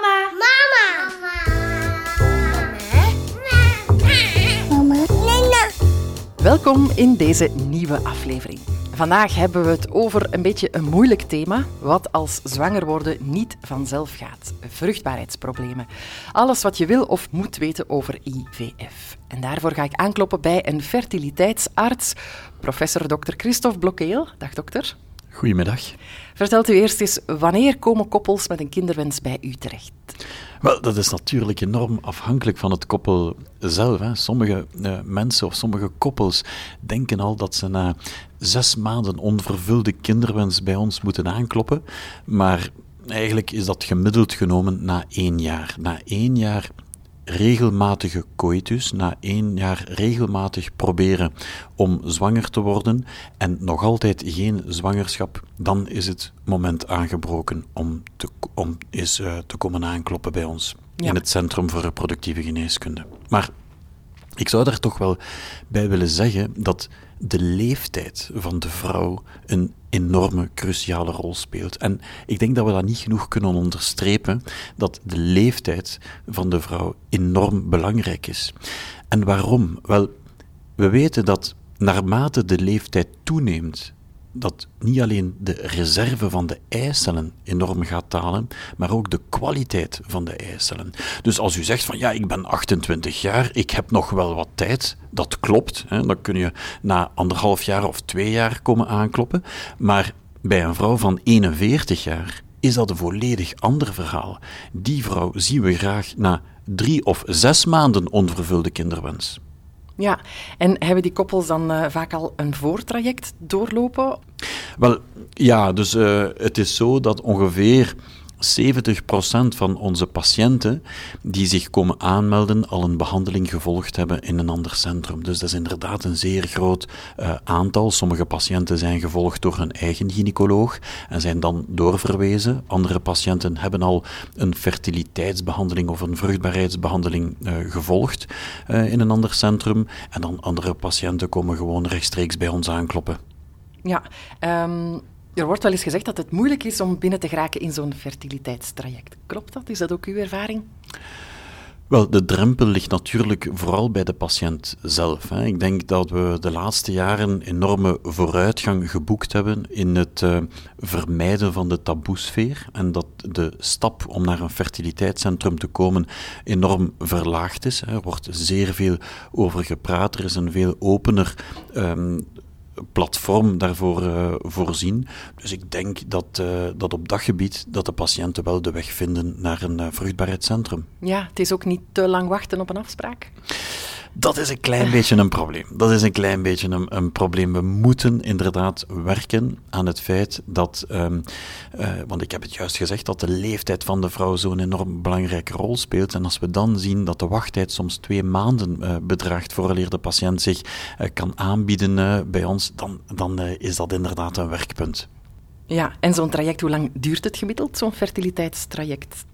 Mama. Mama. Mama. Nana. Welkom in deze nieuwe aflevering. Vandaag hebben we het over een beetje een moeilijk thema, wat als zwanger worden niet vanzelf gaat. Vruchtbaarheidsproblemen. Alles wat je wil of moet weten over IVF. En daarvoor ga ik aankloppen bij een fertiliteitsarts, professor Dr. Christophe Blokkeel. Dag dokter. Goedemiddag. Vertelt u eerst eens, wanneer komen koppels met een kinderwens bij u terecht? Wel, dat is natuurlijk enorm afhankelijk van het koppel zelf. Hè. Sommige uh, mensen of sommige koppels denken al dat ze na zes maanden onvervulde kinderwens bij ons moeten aankloppen. Maar eigenlijk is dat gemiddeld genomen na één jaar. Na één jaar regelmatige coitus, na één jaar regelmatig proberen om zwanger te worden en nog altijd geen zwangerschap, dan is het moment aangebroken om te, om eens, uh, te komen aankloppen bij ons ja. in het Centrum voor Reproductieve Geneeskunde. Maar ik zou daar toch wel bij willen zeggen dat de leeftijd van de vrouw een enorme cruciale rol speelt. En ik denk dat we dat niet genoeg kunnen onderstrepen, dat de leeftijd van de vrouw enorm belangrijk is. En waarom? Wel, we weten dat naarmate de leeftijd toeneemt, dat niet alleen de reserve van de eicellen enorm gaat dalen, maar ook de kwaliteit van de eicellen. Dus als u zegt van ja, ik ben 28 jaar, ik heb nog wel wat tijd, dat klopt. Hè, dan kun je na anderhalf jaar of twee jaar komen aankloppen. Maar bij een vrouw van 41 jaar is dat een volledig ander verhaal. Die vrouw zien we graag na drie of zes maanden onvervulde kinderwens. Ja, en hebben die koppels dan uh, vaak al een voortraject doorlopen? Wel, ja, dus uh, het is zo dat ongeveer 70% van onze patiënten die zich komen aanmelden al een behandeling gevolgd hebben in een ander centrum. Dus dat is inderdaad een zeer groot uh, aantal. Sommige patiënten zijn gevolgd door hun eigen gynaecoloog en zijn dan doorverwezen. Andere patiënten hebben al een fertiliteitsbehandeling of een vruchtbaarheidsbehandeling uh, gevolgd uh, in een ander centrum. En dan andere patiënten komen gewoon rechtstreeks bij ons aankloppen. Ja, um er wordt wel eens gezegd dat het moeilijk is om binnen te geraken in zo'n fertiliteitstraject. Klopt dat? Is dat ook uw ervaring? Wel, de drempel ligt natuurlijk vooral bij de patiënt zelf. Hè. Ik denk dat we de laatste jaren enorme vooruitgang geboekt hebben in het uh, vermijden van de taboesfeer en dat de stap om naar een fertiliteitscentrum te komen enorm verlaagd is. Er wordt zeer veel over gepraat, er is een veel opener um, platform daarvoor uh, voorzien. Dus ik denk dat, uh, dat op dat gebied dat de patiënten wel de weg vinden naar een uh, vruchtbaarheidscentrum. Ja, het is ook niet te lang wachten op een afspraak. Dat is een klein beetje een probleem. Dat is een klein beetje een, een probleem. We moeten inderdaad werken aan het feit dat, um, uh, want ik heb het juist gezegd, dat de leeftijd van de vrouw zo'n enorm belangrijke rol speelt. En als we dan zien dat de wachttijd soms twee maanden uh, bedraagt vooraleer de patiënt zich uh, kan aanbieden bij ons, dan, dan is dat inderdaad een werkpunt. Ja, en zo'n traject, hoe lang duurt het gemiddeld, zo'n fertiliteitstraject?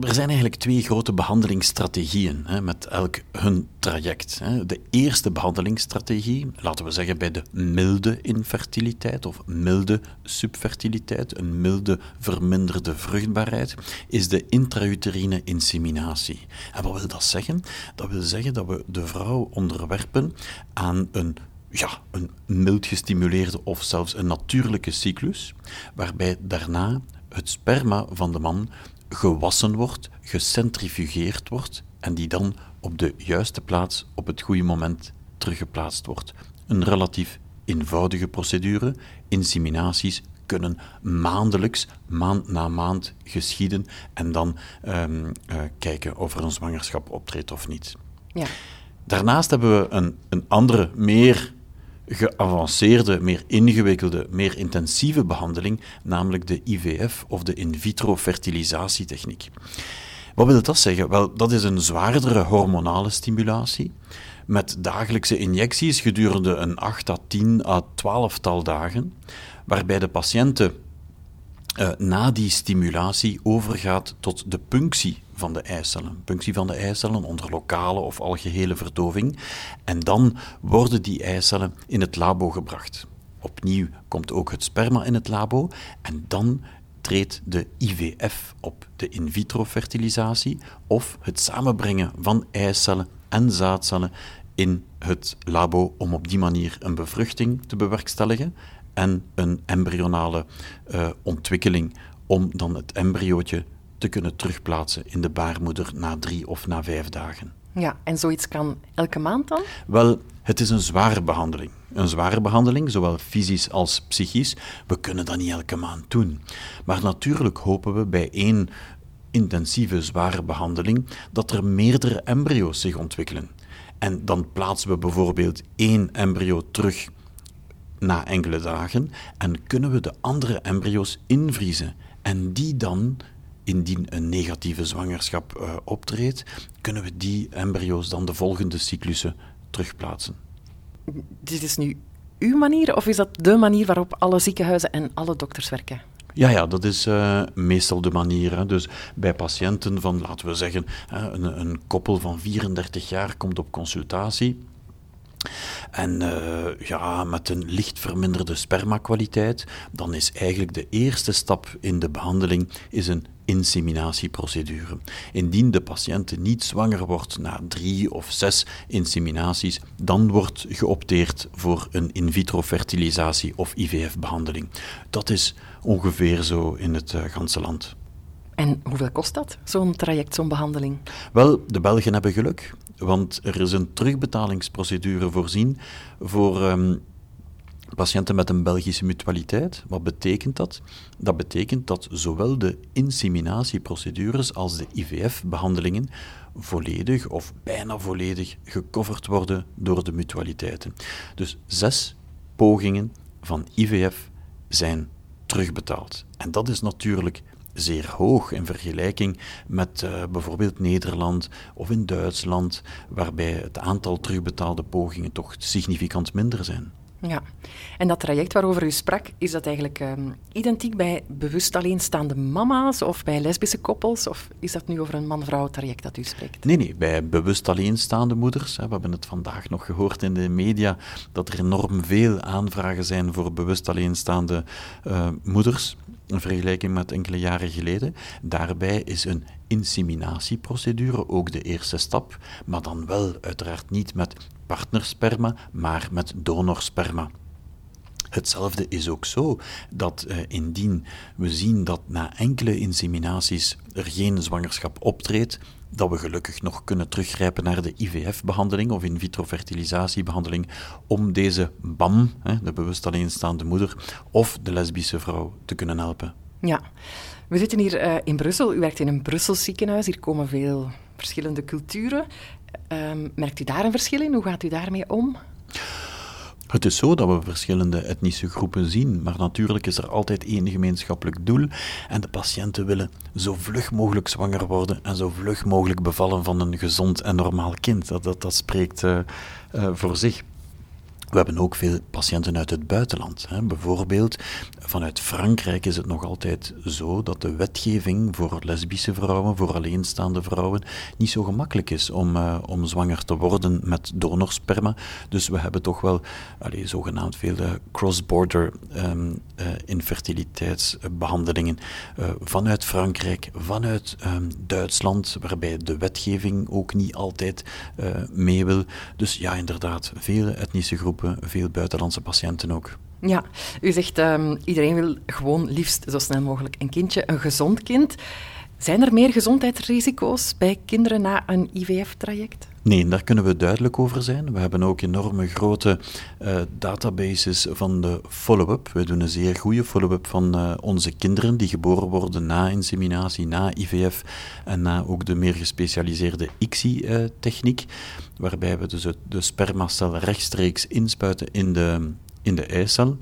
Er zijn eigenlijk twee grote behandelingsstrategieën hè, met elk hun traject. Hè. De eerste behandelingsstrategie, laten we zeggen bij de milde infertiliteit of milde subfertiliteit, een milde verminderde vruchtbaarheid, is de intrauterine inseminatie. En wat wil dat zeggen? Dat wil zeggen dat we de vrouw onderwerpen aan een ja, een mild gestimuleerde of zelfs een natuurlijke cyclus, waarbij daarna het sperma van de man gewassen wordt, gecentrifugeerd wordt en die dan op de juiste plaats op het goede moment teruggeplaatst wordt. Een relatief eenvoudige procedure. Inseminaties kunnen maandelijks, maand na maand geschieden en dan um, uh, kijken of er een zwangerschap optreedt of niet. Ja. Daarnaast hebben we een, een andere, meer geavanceerde, meer ingewikkelde, meer intensieve behandeling, namelijk de IVF of de in vitro fertilisatietechniek. Wat wil dat zeggen? Wel, dat is een zwaardere hormonale stimulatie met dagelijkse injecties gedurende een 8 à 10 à 12 tal dagen, waarbij de patiënten uh, na die stimulatie overgaat tot de punctie van de eicellen. Punctie van de eicellen onder lokale of algehele verdoving. En dan worden die eicellen in het labo gebracht. Opnieuw komt ook het sperma in het labo en dan treedt de IVF op, de in vitro fertilisatie, of het samenbrengen van eicellen en zaadcellen in het labo om op die manier een bevruchting te bewerkstelligen en een embryonale uh, ontwikkeling om dan het embryootje te kunnen terugplaatsen in de baarmoeder na drie of na vijf dagen. Ja, en zoiets kan elke maand dan? Wel, het is een zware behandeling. Een zware behandeling, zowel fysisch als psychisch. We kunnen dat niet elke maand doen. Maar natuurlijk hopen we bij één intensieve, zware behandeling dat er meerdere embryo's zich ontwikkelen. En dan plaatsen we bijvoorbeeld één embryo terug na enkele dagen en kunnen we de andere embryo's invriezen en die dan indien een negatieve zwangerschap uh, optreedt, kunnen we die embryo's dan de volgende cyclussen terugplaatsen. Dit is nu uw manier, of is dat de manier waarop alle ziekenhuizen en alle dokters werken? Ja, ja, dat is uh, meestal de manier. Hè. Dus bij patiënten van, laten we zeggen, een, een koppel van 34 jaar komt op consultatie. En uh, ja, met een licht verminderde spermakwaliteit, dan is eigenlijk de eerste stap in de behandeling is een inseminatieprocedure. Indien de patiënt niet zwanger wordt na drie of zes inseminaties, dan wordt geopteerd voor een in vitro fertilisatie of IVF-behandeling. Dat is ongeveer zo in het uh, ganse land. En hoeveel kost dat, zo'n traject, zo'n behandeling? Wel, de Belgen hebben geluk, want er is een terugbetalingsprocedure voorzien voor um, patiënten met een Belgische mutualiteit. Wat betekent dat? Dat betekent dat zowel de inseminatieprocedures als de IVF-behandelingen volledig of bijna volledig gecoverd worden door de mutualiteiten. Dus zes pogingen van IVF zijn terugbetaald. En dat is natuurlijk zeer hoog in vergelijking met uh, bijvoorbeeld Nederland of in Duitsland, waarbij het aantal terugbetaalde pogingen toch significant minder zijn. Ja, en dat traject waarover u sprak, is dat eigenlijk um, identiek bij bewust alleenstaande mama's of bij lesbische koppels? Of is dat nu over een man-vrouw traject dat u spreekt? Nee, nee, bij bewust alleenstaande moeders. Hè, we hebben het vandaag nog gehoord in de media dat er enorm veel aanvragen zijn voor bewust alleenstaande uh, moeders in vergelijking met enkele jaren geleden. Daarbij is een inseminatieprocedure ook de eerste stap, maar dan wel uiteraard niet met partnersperma, maar met donorsperma. Hetzelfde is ook zo dat eh, indien we zien dat na enkele inseminaties er geen zwangerschap optreedt, dat we gelukkig nog kunnen teruggrijpen naar de IVF-behandeling of in vitro fertilisatiebehandeling om deze BAM, de bewust alleenstaande moeder, of de lesbische vrouw te kunnen helpen. Ja, we zitten hier uh, in Brussel. U werkt in een Brussels ziekenhuis. Hier komen veel verschillende culturen. Um, merkt u daar een verschil in? Hoe gaat u daarmee om? Het is zo dat we verschillende etnische groepen zien, maar natuurlijk is er altijd één gemeenschappelijk doel en de patiënten willen zo vlug mogelijk zwanger worden en zo vlug mogelijk bevallen van een gezond en normaal kind. Dat, dat, dat spreekt uh, uh, voor zich. We hebben ook veel patiënten uit het buitenland. Hè. Bijvoorbeeld vanuit Frankrijk is het nog altijd zo dat de wetgeving voor lesbische vrouwen, voor alleenstaande vrouwen, niet zo gemakkelijk is om, uh, om zwanger te worden met donorsperma. Dus we hebben toch wel allez, zogenaamd veel uh, cross-border um, infertiliteitsbehandelingen vanuit Frankrijk, vanuit um, Duitsland, waarbij de wetgeving ook niet altijd mee wil. Dus ja, inderdaad, vele etnische groepen veel buitenlandse patiënten ook. Ja, u zegt um, iedereen wil gewoon liefst zo snel mogelijk een kindje, een gezond kind. Zijn er meer gezondheidsrisico's bij kinderen na een IVF-traject? Nee, daar kunnen we duidelijk over zijn. We hebben ook enorme grote uh, databases van de follow-up. We doen een zeer goede follow-up van uh, onze kinderen die geboren worden na inseminatie, na IVF en na ook de meer gespecialiseerde ICSI-techniek, waarbij we dus de spermacel rechtstreeks inspuiten in de, in de eicel.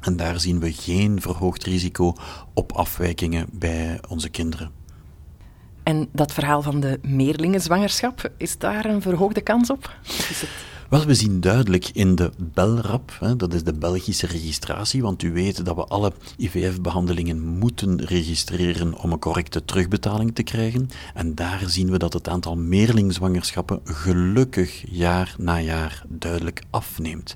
En daar zien we geen verhoogd risico op afwijkingen bij onze kinderen. En dat verhaal van de meerlingenzwangerschap, is daar een verhoogde kans op? Is het... Wel, we zien duidelijk in de BELRAP, hè, dat is de Belgische registratie, want u weet dat we alle IVF-behandelingen moeten registreren om een correcte terugbetaling te krijgen. En daar zien we dat het aantal meerlingzwangerschappen gelukkig jaar na jaar duidelijk afneemt.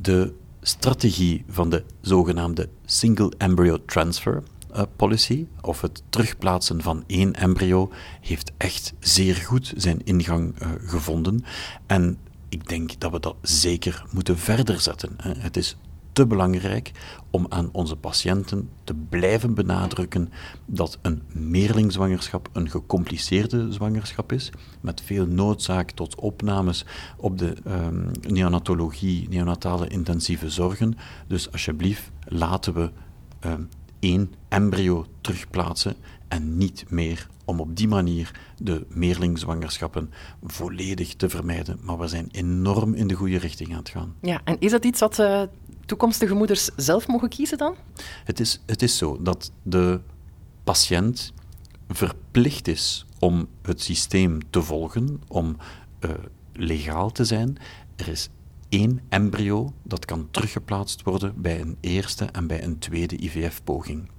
De strategie van de zogenaamde single embryo transfer, uh, policy, of het terugplaatsen van één embryo, heeft echt zeer goed zijn ingang uh, gevonden. En ik denk dat we dat zeker moeten verder zetten. Het is te belangrijk om aan onze patiënten te blijven benadrukken dat een meerlingzwangerschap een gecompliceerde zwangerschap is, met veel noodzaak tot opnames op de um, neonatologie, neonatale intensieve zorgen. Dus alsjeblieft, laten we um, één embryo terugplaatsen en niet meer om op die manier de meerlingzwangerschappen volledig te vermijden. Maar we zijn enorm in de goede richting aan het gaan. Ja, en is dat iets wat uh, toekomstige moeders zelf mogen kiezen dan? Het is, het is zo dat de patiënt verplicht is om het systeem te volgen, om uh, legaal te zijn. Er is één embryo dat kan teruggeplaatst worden bij een eerste en bij een tweede IVF-poging.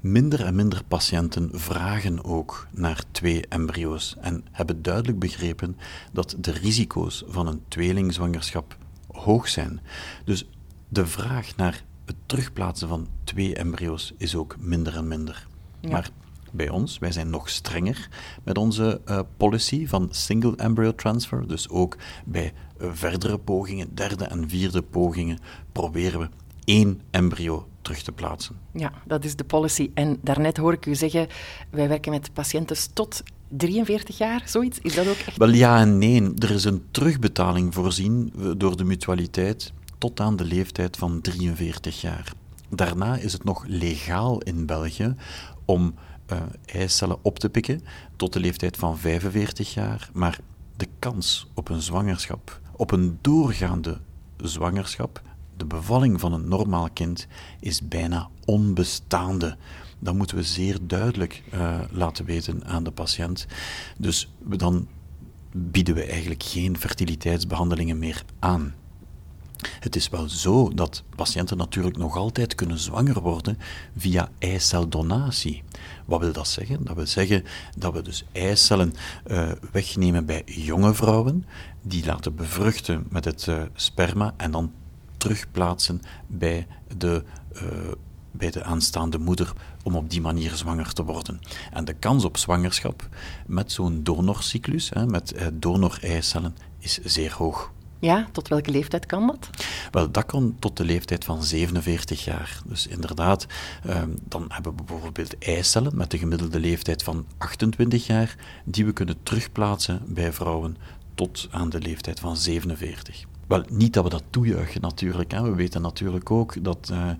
Minder en minder patiënten vragen ook naar twee embryo's en hebben duidelijk begrepen dat de risico's van een tweelingzwangerschap hoog zijn. Dus de vraag naar het terugplaatsen van twee embryo's is ook minder en minder. Ja. Maar bij ons, wij zijn nog strenger met onze uh, policy van single embryo transfer. Dus ook bij uh, verdere pogingen, derde en vierde pogingen, proberen we één embryo terug te plaatsen. Ja, dat is de policy. En daarnet hoor ik u zeggen, wij werken met patiënten tot 43 jaar, zoiets? Is dat ook echt... Wel ja en nee. Er is een terugbetaling voorzien door de mutualiteit tot aan de leeftijd van 43 jaar. Daarna is het nog legaal in België om eicellen op te pikken tot de leeftijd van 45 jaar, maar de kans op een zwangerschap, op een doorgaande zwangerschap, de bevalling van een normaal kind, is bijna onbestaande. Dat moeten we zeer duidelijk uh, laten weten aan de patiënt. Dus dan bieden we eigenlijk geen fertiliteitsbehandelingen meer aan. Het is wel zo dat patiënten natuurlijk nog altijd kunnen zwanger worden via eiceldonatie. Wat wil dat zeggen? Dat wil zeggen dat we dus eicellen uh, wegnemen bij jonge vrouwen, die laten bevruchten met het uh, sperma en dan terugplaatsen bij de, uh, bij de aanstaande moeder om op die manier zwanger te worden. En de kans op zwangerschap met zo'n donorcyclus, hè, met donor-eicellen, is zeer hoog. Ja, tot welke leeftijd kan dat? Wel, dat kan tot de leeftijd van 47 jaar. Dus inderdaad, um, dan hebben we bijvoorbeeld eicellen met de gemiddelde leeftijd van 28 jaar, die we kunnen terugplaatsen bij vrouwen tot aan de leeftijd van 47. Wel, niet dat we dat toejuichen natuurlijk. Hè. We weten natuurlijk ook dat uh,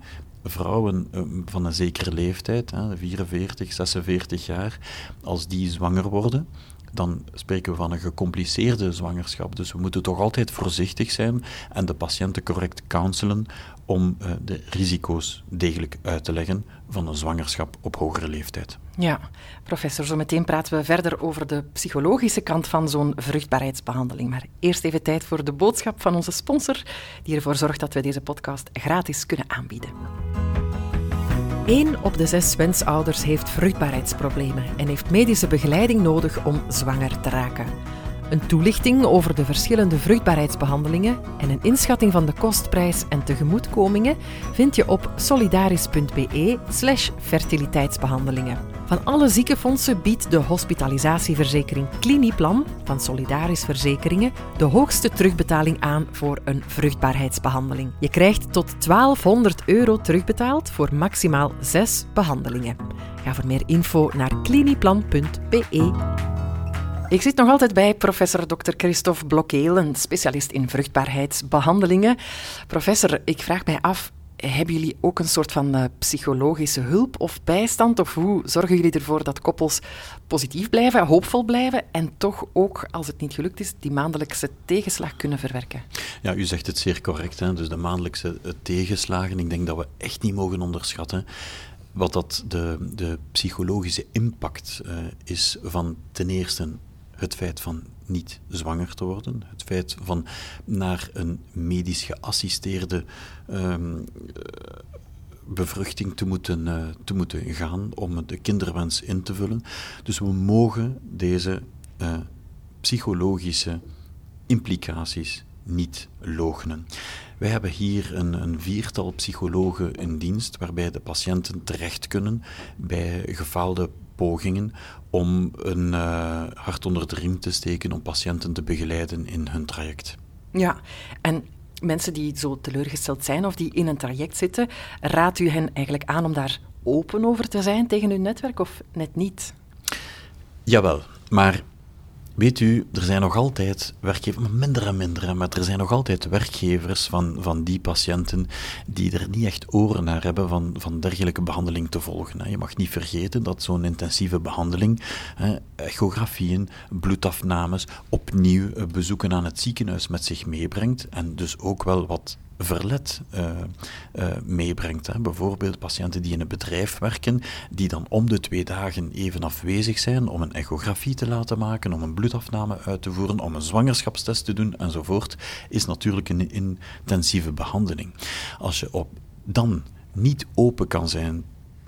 vrouwen uh, van een zekere leeftijd, hè, 44, 46 jaar, als die zwanger worden, dan spreken we van een gecompliceerde zwangerschap. Dus we moeten toch altijd voorzichtig zijn en de patiënten correct counselen om uh, de risico's degelijk uit te leggen van een zwangerschap op hogere leeftijd. Ja, professor, zo meteen praten we verder over de psychologische kant van zo'n vruchtbaarheidsbehandeling. Maar eerst even tijd voor de boodschap van onze sponsor, die ervoor zorgt dat we deze podcast gratis kunnen aanbieden. Eén op de zes wensouders heeft vruchtbaarheidsproblemen en heeft medische begeleiding nodig om zwanger te raken. Een toelichting over de verschillende vruchtbaarheidsbehandelingen en een inschatting van de kostprijs en tegemoetkomingen vind je op solidaris.be/slash fertiliteitsbehandelingen. Van alle ziekenfondsen biedt de hospitalisatieverzekering Clinieplan van Solidaris Verzekeringen de hoogste terugbetaling aan voor een vruchtbaarheidsbehandeling. Je krijgt tot 1200 euro terugbetaald voor maximaal zes behandelingen. Ga voor meer info naar clinieplan.be. Ik zit nog altijd bij professor Dr. Christophe Blokkeel, een specialist in vruchtbaarheidsbehandelingen. Professor, ik vraag mij af, hebben jullie ook een soort van uh, psychologische hulp of bijstand? Of hoe zorgen jullie ervoor dat koppels positief blijven, hoopvol blijven en toch ook, als het niet gelukt is, die maandelijkse tegenslag kunnen verwerken? Ja, u zegt het zeer correct. Hè? Dus de maandelijkse uh, tegenslagen, ik denk dat we echt niet mogen onderschatten wat dat de, de psychologische impact uh, is van ten eerste het feit van niet zwanger te worden, het feit van naar een medisch geassisteerde um, bevruchting te moeten, uh, te moeten gaan om de kinderwens in te vullen. Dus we mogen deze uh, psychologische implicaties niet logenen. Wij hebben hier een, een viertal psychologen in dienst waarbij de patiënten terecht kunnen bij gefaalde pogingen om een uh, hart onder de riem te steken om patiënten te begeleiden in hun traject. Ja, en mensen die zo teleurgesteld zijn of die in een traject zitten, raadt u hen eigenlijk aan om daar open over te zijn tegen uw netwerk of net niet? Jawel, maar Weet u, er zijn nog altijd werkgevers, minder en minder, maar er zijn nog altijd werkgevers van, van die patiënten die er niet echt oren naar hebben van, van dergelijke behandeling te volgen. Je mag niet vergeten dat zo'n intensieve behandeling, echografieën, bloedafnames, opnieuw bezoeken aan het ziekenhuis met zich meebrengt en dus ook wel wat verlet uh, uh, meebrengt. Hè. Bijvoorbeeld patiënten die in een bedrijf werken, die dan om de twee dagen even afwezig zijn om een echografie te laten maken, om een bloedafname uit te voeren, om een zwangerschapstest te doen enzovoort, is natuurlijk een intensieve behandeling. Als je op dan niet open kan zijn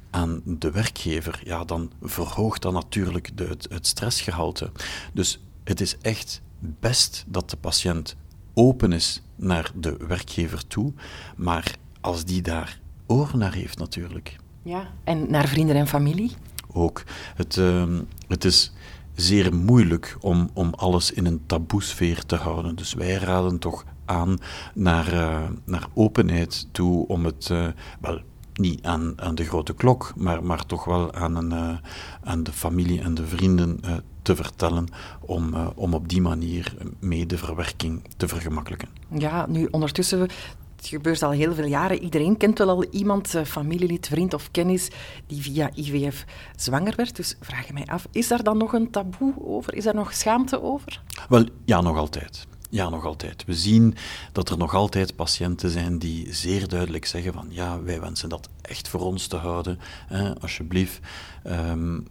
aan de werkgever, ja, dan verhoogt dat natuurlijk de, het stressgehalte. Dus het is echt best dat de patiënt open is naar de werkgever toe, maar als die daar oor naar heeft natuurlijk. Ja, en naar vrienden en familie? Ook. Het, uh, het is zeer moeilijk om, om alles in een taboesfeer te houden. Dus wij raden toch aan naar, uh, naar openheid toe om het, uh, wel, niet aan, aan de grote klok, maar, maar toch wel aan, een, uh, aan de familie en de vrienden te vertellen om, uh, om op die manier mee de verwerking te vergemakkelijken. Ja, nu ondertussen het gebeurt al heel veel jaren. Iedereen kent wel al iemand, familielid, vriend of kennis, die via IVF zwanger werd. Dus vraag je mij af, is daar dan nog een taboe over? Is daar nog schaamte over? Wel, ja, nog altijd. Ja, nog altijd. We zien dat er nog altijd patiënten zijn die zeer duidelijk zeggen van ja, wij wensen dat echt voor ons te houden. Hè, alsjeblieft. Um,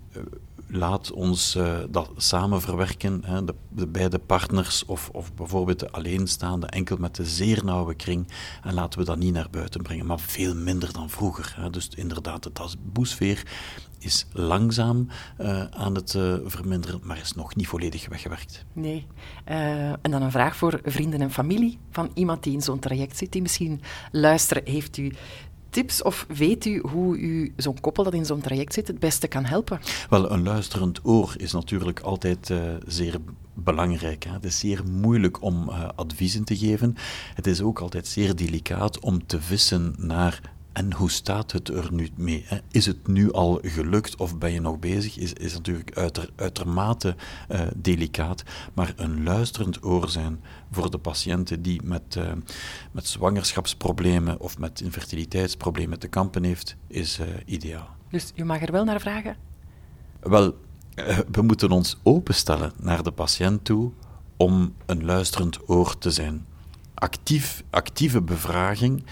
laat ons uh, dat samen verwerken, hè, de, de, beide partners of, of bijvoorbeeld de alleenstaande, enkel met de zeer nauwe kring. En laten we dat niet naar buiten brengen, maar veel minder dan vroeger. Hè. Dus inderdaad, het taboesfeer is langzaam uh, aan het uh, verminderen, maar is nog niet volledig weggewerkt. Nee. en dan een vraag voor vrienden en familie van iemand die in zo'n traject zit, die misschien luisteren. Heeft u tips of weet u hoe u zo'n koppel dat in zo'n traject zit het beste kan helpen? Wel, een luisterend oor is natuurlijk altijd uh, zeer belangrijk. Hè. Het is zeer moeilijk om uh, adviezen te geven. Het is ook altijd zeer delicaat om te vissen naar en hoe staat het er nu mee? Hè? Is het nu al gelukt of ben je nog bezig? Is, is natuurlijk uiter, uitermate uh, delicaat. Maar een luisterend oor zijn voor de patiënten die met, uh, met zwangerschapsproblemen of met infertiliteitsproblemen te kampen heeft, is uh, ideaal. Dus je mag er wel naar vragen? Wel, we moeten ons openstellen naar de patiënt toe om een luisterend oor te zijn. Actief, actieve bevraging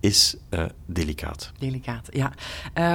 is uh, delicaat. Delicaat, ja.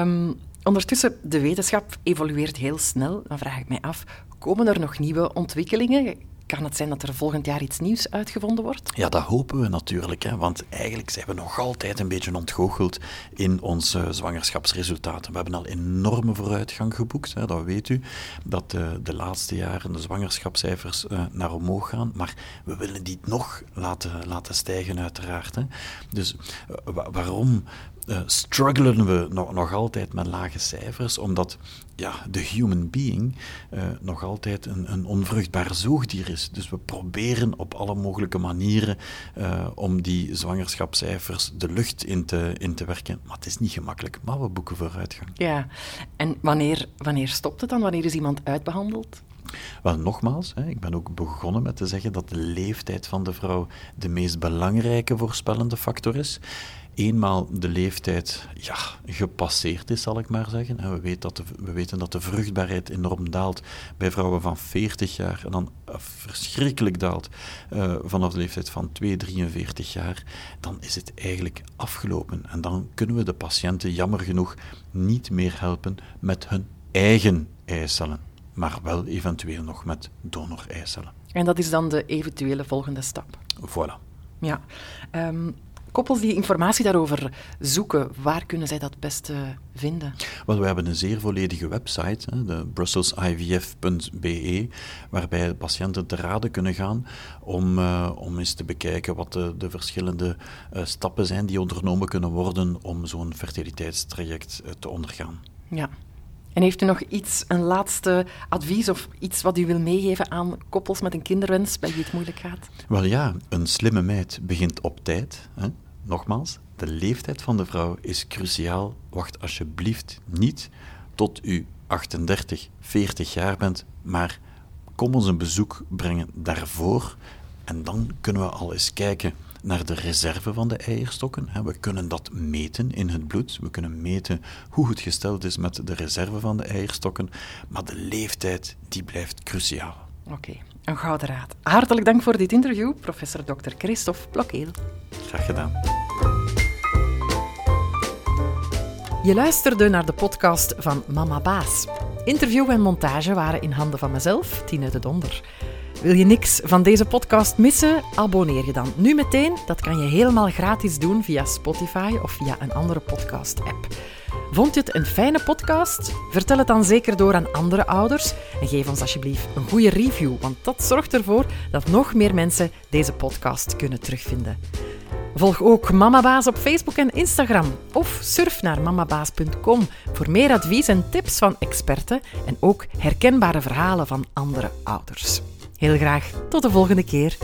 Um, ondertussen, de wetenschap evolueert heel snel. Dan vraag ik mij af, komen er nog nieuwe ontwikkelingen? Kan het zijn dat er volgend jaar iets nieuws uitgevonden wordt? Ja, dat hopen we natuurlijk. Hè, want eigenlijk zijn we nog altijd een beetje ontgoocheld in onze zwangerschapsresultaten. We hebben al enorme vooruitgang geboekt. Hè, dat weet u. Dat de, de laatste jaren de zwangerschapscijfers uh, naar omhoog gaan. Maar we willen die nog laten, laten stijgen, uiteraard. Hè. Dus uh, waarom uh, struggelen we nog, nog altijd met lage cijfers, omdat ja, de human being uh, nog altijd een, een onvruchtbaar zoogdier is. Dus we proberen op alle mogelijke manieren uh, om die zwangerschapscijfers de lucht in te, in te werken. Maar het is niet gemakkelijk, maar we boeken vooruitgang. Ja, en wanneer, wanneer stopt het dan? Wanneer is iemand uitbehandeld? Wel, nogmaals, hè, ik ben ook begonnen met te zeggen dat de leeftijd van de vrouw de meest belangrijke voorspellende factor is eenmaal de leeftijd ja, gepasseerd is, zal ik maar zeggen. En we, weten dat de, we weten dat de vruchtbaarheid enorm daalt bij vrouwen van 40 jaar en dan verschrikkelijk daalt uh, vanaf de leeftijd van 2, 43 jaar. Dan is het eigenlijk afgelopen. En dan kunnen we de patiënten jammer genoeg niet meer helpen met hun eigen eicellen, maar wel eventueel nog met donor-eicellen. En dat is dan de eventuele volgende stap? Voilà. Ja. Um, koppels die informatie daarover zoeken, waar kunnen zij dat beste vinden? Wel, we hebben een zeer volledige website, hè, de brusselsivf.be, waarbij patiënten te raden kunnen gaan om, uh, om eens te bekijken wat de, de verschillende uh, stappen zijn die ondernomen kunnen worden om zo'n fertiliteitstraject uh, te ondergaan. Ja. En heeft u nog iets, een laatste advies of iets wat u wil meegeven aan koppels met een kinderwens bij wie het moeilijk gaat? Wel ja, een slimme meid begint op tijd. Hè? Nogmaals, de leeftijd van de vrouw is cruciaal. Wacht alsjeblieft niet tot u 38, 40 jaar bent, maar kom ons een bezoek brengen daarvoor en dan kunnen we al eens kijken naar de reserve van de eierstokken. We kunnen dat meten in het bloed. We kunnen meten hoe het gesteld is met de reserve van de eierstokken. Maar de leeftijd, die blijft cruciaal. Oké, een gouden raad. Hartelijk dank voor dit interview, professor Dr. Christophe Blokkeel. Graag gedaan. Je luisterde naar de podcast van Mama Baas. Interview en montage waren in handen van mezelf, Tine de Donder. Wil je niks van deze podcast missen? Abonneer je dan nu meteen. Dat kan je helemaal gratis doen via Spotify of via een andere podcast-app. Vond je het een fijne podcast? Vertel het dan zeker door aan andere ouders en geef ons alsjeblieft een goede review, want dat zorgt ervoor dat nog meer mensen deze podcast kunnen terugvinden. Volg ook Mamabaas op Facebook en Instagram of surf naar mamabaas.com voor meer advies en tips van experten en ook herkenbare verhalen van andere ouders. Heel graag tot de volgende keer.